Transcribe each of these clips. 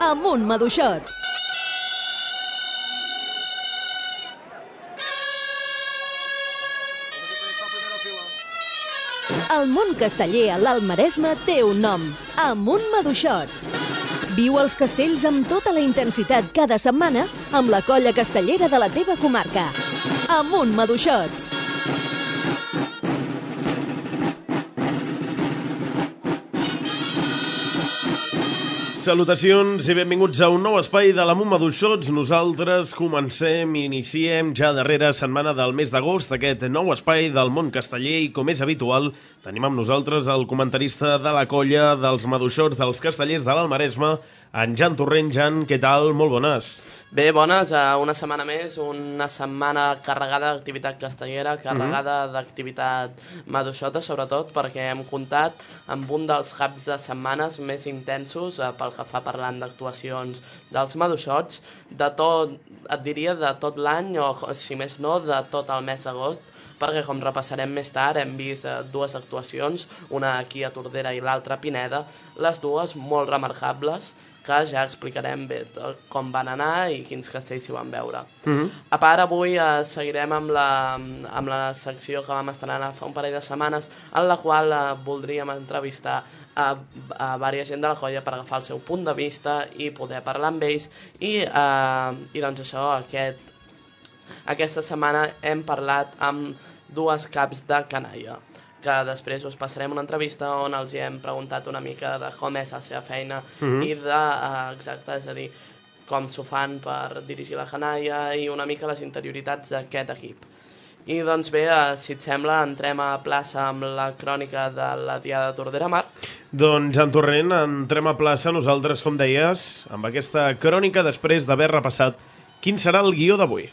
Amunt Maduixots! El món casteller a l'Alt Maresme té un nom, Amunt Maduixots. Viu els castells amb tota la intensitat cada setmana amb la colla castellera de la teva comarca. Amunt Maduixots! Salutacions i benvinguts a un nou espai de la Mumma d'Uixots. Nosaltres comencem i iniciem ja darrera setmana del mes d'agost aquest nou espai del món casteller i, com és habitual, tenim amb nosaltres el comentarista de la colla dels Maduixots dels castellers de l'Almaresme, en Jan Torrent. Jan, què tal? Molt bones. Bé, bones, uh, una setmana més, una setmana carregada d'activitat castellera, carregada mm -hmm. d'activitat maduixota, sobretot perquè hem comptat amb un dels caps de setmanes més intensos uh, pel que fa parlant d'actuacions dels maduixots, de tot, et diria, de tot l'any, o si més no, de tot el mes d'agost, perquè com repassarem més tard hem vist eh, dues actuacions, una aquí a Tordera i l'altra a Pineda, les dues molt remarcables que ja explicarem bé com van anar i quins castells s'hi van veure. Mm -hmm. A part, avui eh, seguirem amb la, amb la secció que vam estrenar fa un parell de setmanes, en la qual eh, voldríem entrevistar a, a diversa gent de la colla per agafar el seu punt de vista i poder parlar amb ells i, eh, i doncs això, aquest, aquesta setmana hem parlat amb dues caps de canalla que després us passarem una entrevista on els hi hem preguntat una mica de com és la seva feina mm -hmm. i de, uh, exacte, és a dir, com s'ho fan per dirigir la canalla i una mica les interioritats d'aquest equip. I doncs bé, eh, si et sembla, entrem a plaça amb la crònica de la Diada de Tordera, Marc. Doncs, en Torrent, entrem a plaça nosaltres, com deies, amb aquesta crònica després d'haver repassat quin serà el guió d'avui.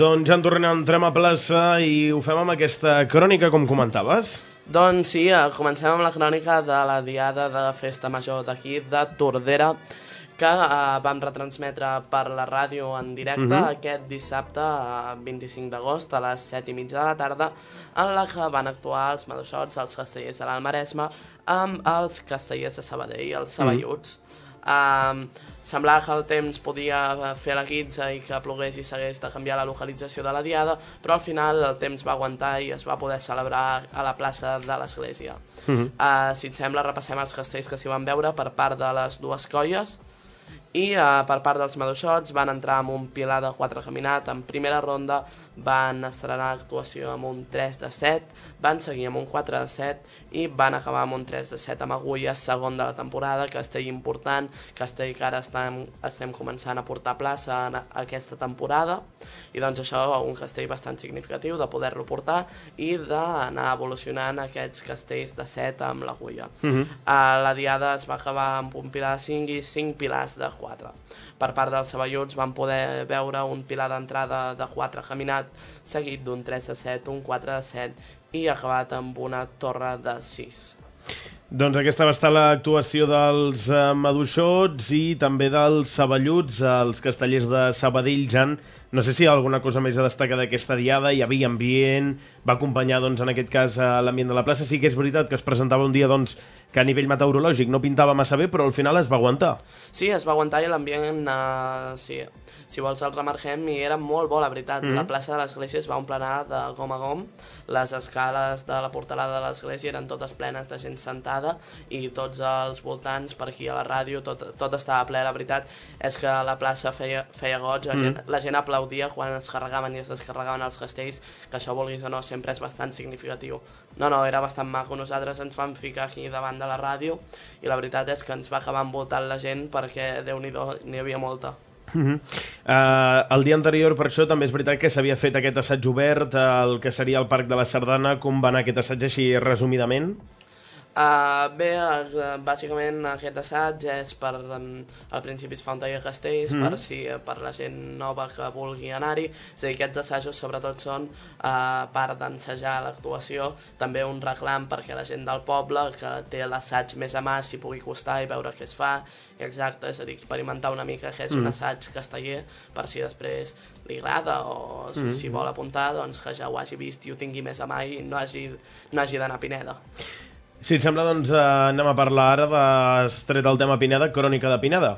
Doncs ja en tornem, entrem a plaça i ho fem amb aquesta crònica, com comentaves. Doncs sí, eh, comencem amb la crònica de la diada de festa major d'aquí, de Tordera, que eh, vam retransmetre per la ràdio en directe uh -huh. aquest dissabte, eh, 25 d'agost, a les 7 i mitja de la tarda, en la que van actuar els maduixots, els castellers de l'Almaresme, amb els castellers de Sabadell, els saballuts. Uh -huh. Um, semblava que el temps podia fer la guitza i que plogués i s'hagués de canviar la localització de la diada, però al final el temps va aguantar i es va poder celebrar a la plaça de l'església. Uh -huh. uh, si et sembla, repassem els castells que s'hi van veure per part de les dues colles i uh, per part dels maduixots van entrar amb un pilar de 4 caminat en primera ronda van estrenar l'actuació amb un 3 de 7 van seguir amb un 4 de 7 i van acabar amb un 3 de 7 amb Agulla, segon de la temporada, castell important, castell que ara estem, estem començant a portar plaça en aquesta temporada, i doncs això, un castell bastant significatiu de poder-lo portar i d'anar evolucionant aquests castells de 7 amb l'Agulla. Uh -huh. uh, la diada es va acabar amb un pilar de 5 i 5 pilars de 4 per part dels saballuts van poder veure un pilar d'entrada de 4 caminat seguit d'un 3 de 7, un 4 de 7 i acabat amb una torre de 6. Doncs aquesta va estar l'actuació dels eh, maduixots i també dels saballuts, els castellers de Sabadell, Jan. No sé si hi ha alguna cosa més a destacar d'aquesta diada, hi havia ambient, va acompanyar, doncs, en aquest cas, l'ambient de la plaça. Sí que és veritat que es presentava un dia, doncs, que a nivell meteorològic no pintava massa bé, però al final es va aguantar. Sí, es va aguantar i l'ambient, uh, sí, si vols el remarquem, i era molt bo, la veritat. Mm -hmm. La plaça de l'església es va omplenar de gom a gom, les escales de la portalada de l'església eren totes plenes de gent sentada i tots els voltants per aquí a la ràdio, tot, tot estava ple, la veritat és que la plaça feia, feia goig, la, mm -hmm. gent, la gent aplaudia quan es carregaven i es descarregaven els castells, que això vulguis o no, sempre és bastant significatiu. No, no, era bastant maco. Nosaltres ens vam ficar aquí davant de la ràdio i la veritat és que ens va acabar envoltant la gent perquè, déu nhi n'hi havia molta. Uh -huh. uh, el dia anterior, per això, també és veritat que s'havia fet aquest assaig obert al que seria el Parc de la Sardana. Com va anar aquest assaig així resumidament? Uh, bé, uh, bàsicament aquest assaig és per... Um, al principi es fa un taller castells mm. per, si, per la gent nova que vulgui anar-hi. És a dir, aquests assajos sobretot són uh, part d'ensejar l'actuació, també un reclam perquè la gent del poble que té l'assaig més a mà s'hi pugui costar i veure què es fa. Exacte, és a dir, experimentar una mica què és mm. un assaig casteller per si després li agrada o mm. si vol apuntar, doncs que ja ho hagi vist i ho tingui més a mà i no hagi, no hagi d'anar a Pineda. Si et sembla, doncs eh, anem a parlar ara de, tret el tema Pineda, Crònica de Pineda.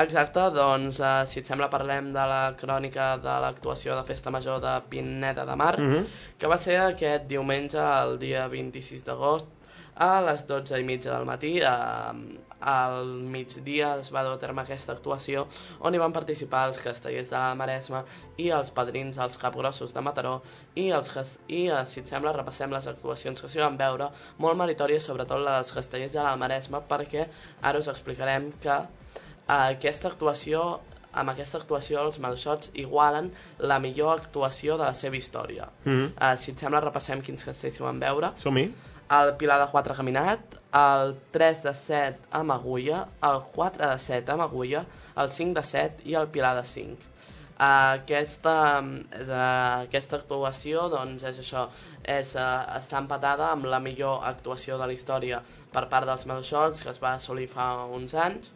Exacte, doncs eh, si et sembla parlem de la crònica de l'actuació de Festa Major de Pineda de Mar, mm -hmm. que va ser aquest diumenge, el dia 26 d'agost, a les 12 i mitja del matí, eh, al migdia es va dur a terme aquesta actuació on hi van participar els castellers de la Maresma i els padrins els capgrossos de Mataró i, els, i eh, si et sembla repassem les actuacions que s'hi van veure molt meritòries sobretot la dels castellers de la Maresma perquè ara us explicarem que eh, aquesta actuació amb aquesta actuació els Maduixots igualen la millor actuació de la seva història. Mm -hmm. uh, si et sembla, repassem quins castells s'hi van veure. Som-hi el Pilar de 4 caminat, el 3 de 7 amb agulla, el 4 de 7 amb agulla, el 5 de 7 i el Pilar de 5. Aquesta, és, uh, aquesta actuació doncs, és això, és, uh, està empatada amb la millor actuació de la història per part dels Maduixots, que es va assolir fa uns anys,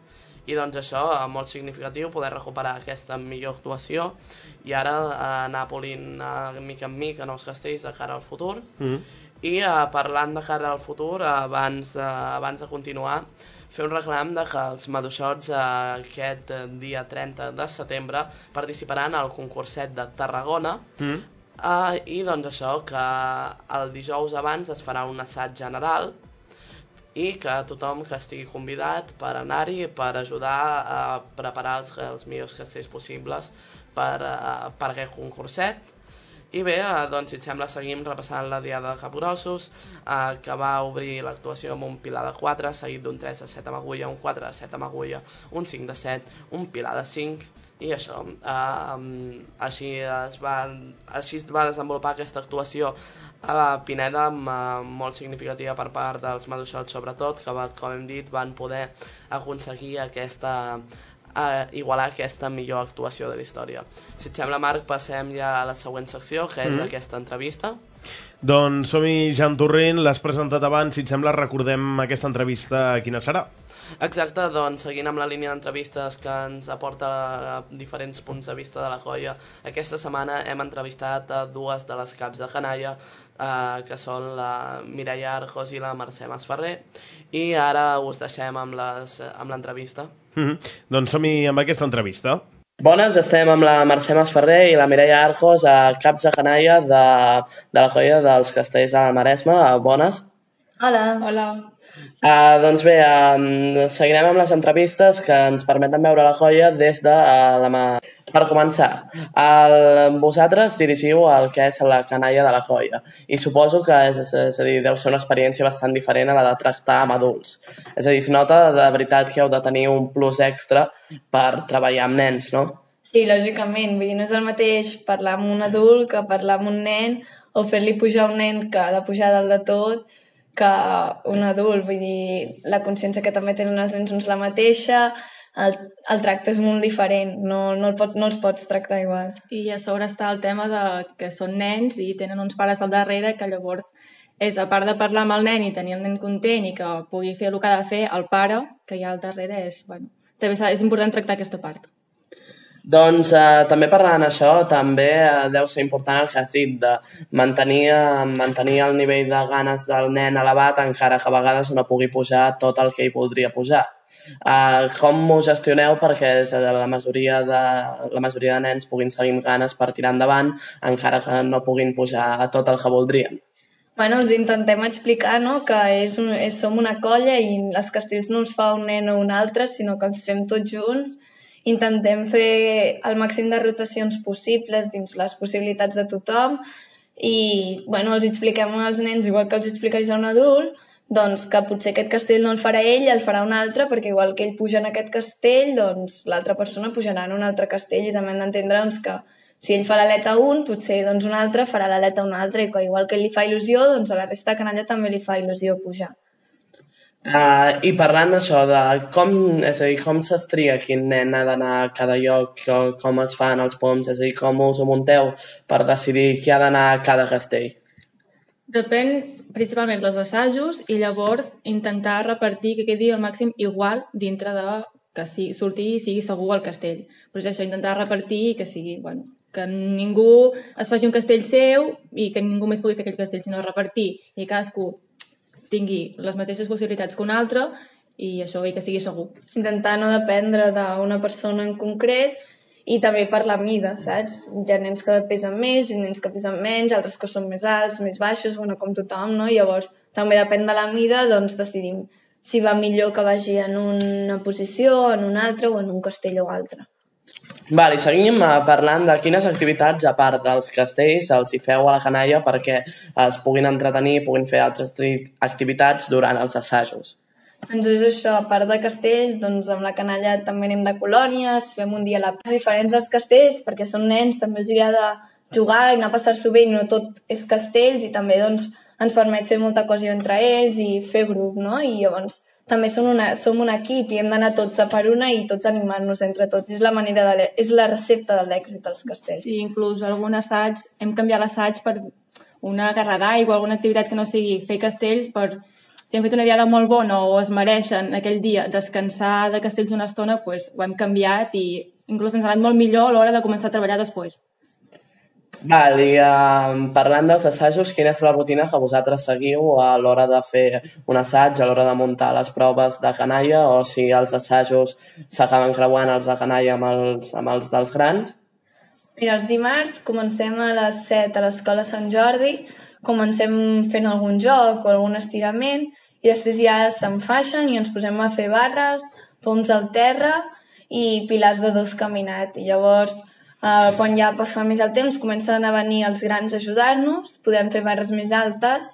i doncs això, uh, molt significatiu, poder recuperar aquesta millor actuació i ara anar polint mica en mica nous castells de cara al futur. Mm -hmm i uh, parlant de cara al futur, uh, abans, uh, abans de continuar, fer un reclam de que els maduixots uh, aquest dia 30 de setembre participaran al concurset de Tarragona mm. uh, i doncs això, que el dijous abans es farà un assaig general i que tothom que estigui convidat per anar-hi, per ajudar a preparar els, els millors castells possibles per, uh, per aquest concurset i bé, eh, doncs, si et sembla, seguim repassant la Diada de Capgrossos, eh, que va obrir l'actuació amb un pilar de 4, seguit d'un 3 de 7 amb agulla, un 4 de 7 amb agulla, un 5 de 7, un pilar de 5, i això, eh, així, es va, així es va desenvolupar aquesta actuació a Pineda eh, molt significativa per part dels maduixots sobretot, que va, com hem dit van poder aconseguir aquesta a igualar aquesta millor actuació de la història. Si et sembla, Marc, passem ja a la següent secció, que és mm -hmm. aquesta entrevista. Doncs som-hi, Jan Torrent, l'has presentat abans, si et sembla, recordem aquesta entrevista, quina serà? Exacte, doncs seguint amb la línia d'entrevistes que ens aporta diferents punts de vista de la joia, aquesta setmana hem entrevistat a dues de les caps de Canalla, eh, que són la Mireia Arjos i la Mercè Masferrer, i ara us deixem amb l'entrevista. Mm -hmm. Doncs som-hi amb aquesta entrevista. Bones, estem amb la Mercè Masferrer i la Mireia Arcos a Caps de Canalla de, de la colla dels Castells de la Maresma. Bones. Hola. Hola. Uh, doncs bé, um, seguirem amb les entrevistes que ens permeten veure la joia des de uh, la, per començar, el, vosaltres dirigiu el que és la canalla de la joia i suposo que és, és a dir, deu ser una experiència bastant diferent a la de tractar amb adults. És a dir, es nota de veritat que heu de tenir un plus extra per treballar amb nens, no? Sí, lògicament. Vull dir, no és el mateix parlar amb un adult que parlar amb un nen o fer-li pujar un nen que ha de pujar dalt de tot que un adult. Vull dir, la consciència que també tenen els nens no és la mateixa, el, el tracte és molt diferent, no, no, el pot, no els pots tractar igual. I a sobre està el tema de que són nens i tenen uns pares al darrere que llavors és, a part de parlar amb el nen i tenir el nen content i que pugui fer el que ha de fer, el pare, que hi ha al darrere, és, bueno, també és important tractar aquesta part. Doncs eh, també parlant això, també eh, deu ser important el que has dit de mantenir, eh, mantenir el nivell de ganes del nen elevat encara que a vegades no pugui pujar tot el que hi voldria pujar. Uh, com ho gestioneu perquè la majoria, de, la majoria de nens puguin seguir amb ganes per tirar endavant encara que no puguin pujar a tot el que voldrien? Bueno, els intentem explicar no, que és un, és, som una colla i els castells no els fa un nen o un altre, sinó que els fem tots junts. Intentem fer el màxim de rotacions possibles dins les possibilitats de tothom i bueno, els expliquem als nens igual que els explicaries a un adult, doncs que potser aquest castell no el farà ell, el farà un altre, perquè igual que ell puja en aquest castell, doncs l'altra persona pujarà en un altre castell i també hem d'entendre doncs, que si ell fa l'aleta un, potser doncs, un altre farà l'aleta un altre i que igual que ell li fa il·lusió, doncs a la resta de canalla també li fa il·lusió pujar. Uh, I parlant d'això, de com, és a dir, com s'estria quin nen ha d'anar a cada lloc, com, com es fan els poms, és a dir, com us ho munteu per decidir qui ha d'anar a cada castell. Depèn principalment dels assajos i llavors intentar repartir que quedi al màxim igual dintre de que sigui, surti i sigui segur el castell. Però és això, intentar repartir i que sigui, bueno, que ningú es faci un castell seu i que ningú més pugui fer aquell castell, sinó repartir i cadascú tingui les mateixes possibilitats que un altre i això i que sigui segur. Intentar no dependre d'una persona en concret i també per la mida, saps? Hi ha nens que pesen més i nens que pesen menys, altres que són més alts, més baixos, bueno, com tothom, no? Llavors, també depèn de la mida, doncs decidim si va millor que vagi en una posició, en una altra o en un castell o altre. Vale, seguim eh, parlant de quines activitats, a part dels castells, els hi feu a la canalla perquè es puguin entretenir, puguin fer altres activitats durant els assajos. Doncs és això, a part de castells, doncs amb la canalla també anem de colònies, fem un dia a la plaça diferents als castells, perquè són nens, també els agrada jugar i anar a passar-s'ho bé i no tot és castells i també doncs ens permet fer molta cosió entre ells i fer grup, no? I llavors també som, una, som un equip i hem d'anar tots a per una i tots animar-nos entre tots. És la manera de és la recepta de l'èxit dels castells. Sí, inclús algun assaig, hem canviat l'assaig per una guerra d'aigua, alguna activitat que no sigui fer castells per si hem fet una diada molt bona o es mereixen aquell dia descansar de castells una estona, pues, ho hem canviat i inclús ens ha anat molt millor a l'hora de començar a treballar després. Val, i uh, parlant dels assajos, quina és la rutina que vosaltres seguiu a l'hora de fer un assaig, a l'hora de muntar les proves de canalla, o si els assajos s'acaben creuant els de canalla amb els, amb els dels grans? Mira, els dimarts comencem a les 7 a l'Escola Sant Jordi, comencem fent algun joc o algun estirament, i després ja s'enfaixen i ens posem a fer barres, poms al terra i pilars de dos caminat. I llavors Uh, quan ja passa més el temps comencen a venir els grans a ajudar-nos, podem fer barres més altes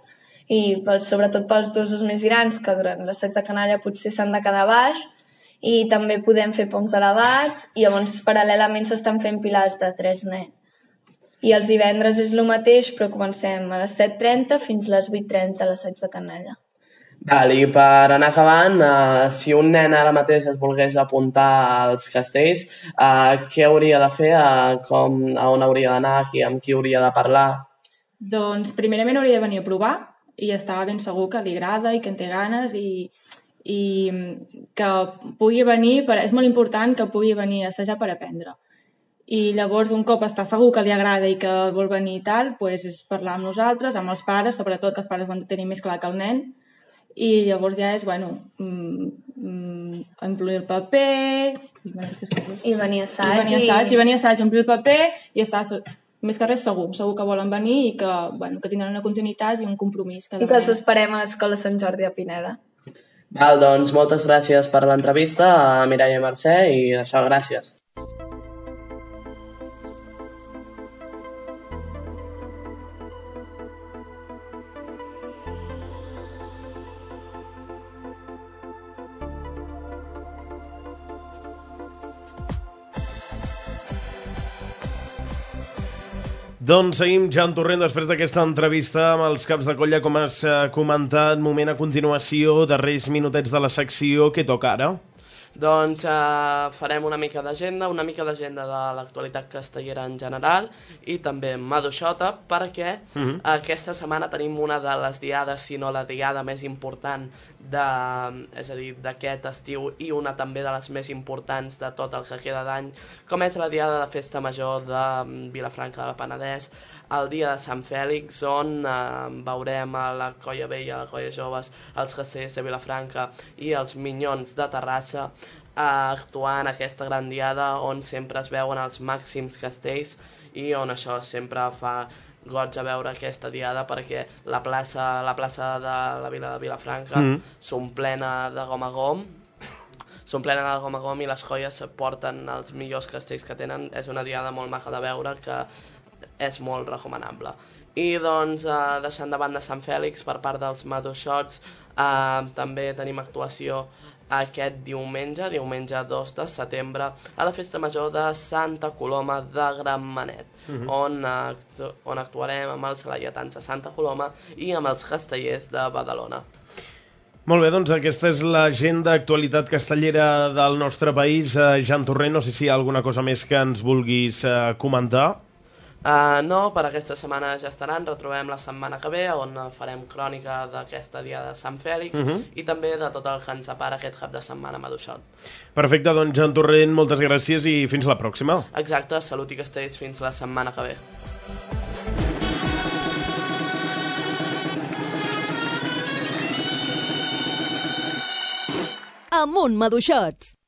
i pel, sobretot pels dosos més grans que durant les sets de canalla potser s'han de quedar baix i també podem fer pongs elevats i llavors paral·lelament s'estan fent pilars de 3 net. I els divendres és el mateix, però comencem a les 7.30 fins a les 8.30 a les 7 de canalla. Val, I per anar acabant, uh, si un nen ara mateix es volgués apuntar als castells, uh, què hauria de fer, uh, com, a on hauria d'anar, amb qui hauria de parlar? Doncs primerament hauria de venir a provar i estar ben segur que li agrada i que en té ganes i, i que pugui venir, per, és molt important que pugui venir a assajar per aprendre. I llavors, un cop està segur que li agrada i que vol venir i tal, pues, és parlar amb nosaltres, amb els pares, sobretot que els pares van tenir més clar que el nen, i llavors ja és, bueno, mm, mm, omplir el paper... I, I venir a assaig. I venir a assaig, i, i venir a assaig, omplir el paper i estar més que res segur, segur que volen venir i que, bueno, que tindran una continuïtat i un compromís. Cada I que els esperem a l'Escola Sant Jordi a Pineda. Val, doncs moltes gràcies per l'entrevista a Mireia i Mercè i això, gràcies. Doncs seguim, Jan Torrent, després d'aquesta entrevista amb els caps de colla, com has eh, comentat, moment a continuació, darrers minutets de la secció, que toca ara? Doncs eh, farem una mica d'agenda, una mica d'agenda de l'actualitat castellera en general i també Maduixota perquè uh mhm. -huh. aquesta setmana tenim una de les diades, si no la diada més important de, és a dir, d'aquest estiu i una també de les més importants de tot el que queda d'any, com és la diada de Festa Major de mm, Vilafranca del Penedès, el dia de Sant Fèlix, on eh, veurem a la Colla Vella, la Colla Joves, els Castells de Vilafranca i els Minyons de Terrassa eh, actuant aquesta gran diada on sempre es veuen els màxims castells i on això sempre fa goig a veure aquesta diada perquè la plaça, la plaça de la vila de Vilafranca mm -hmm. s'omplena de gom a gom s'omplena de gom a gom i les joies porten els millors castells que tenen. És una diada molt maca de veure que és molt recomanable. I doncs, eh, deixant de banda Sant Fèlix per part dels Madoixots, eh, també tenim actuació aquest diumenge, diumenge 2 de setembre, a la Festa Major de Santa Coloma de Gran Manet, uh mhm. -huh. on, actu on actuarem amb els laietans de Santa Coloma i amb els castellers de Badalona. Molt bé, doncs aquesta és l'agenda actualitat castellera del nostre país. Eh, Jan Torrent, no sé si hi ha alguna cosa més que ens vulguis eh, comentar. Uh, no, per aquesta setmana ja estaran, retrobem la setmana que ve on farem crònica d'aquesta dia de Sant Fèlix uh -huh. i també de tot el que ens separa aquest cap de setmana a Maduixot. Perfecte, doncs Jan Torrent, moltes gràcies i fins la pròxima. Exacte, salut i castells fins la setmana que ve. Amunt, maduixots!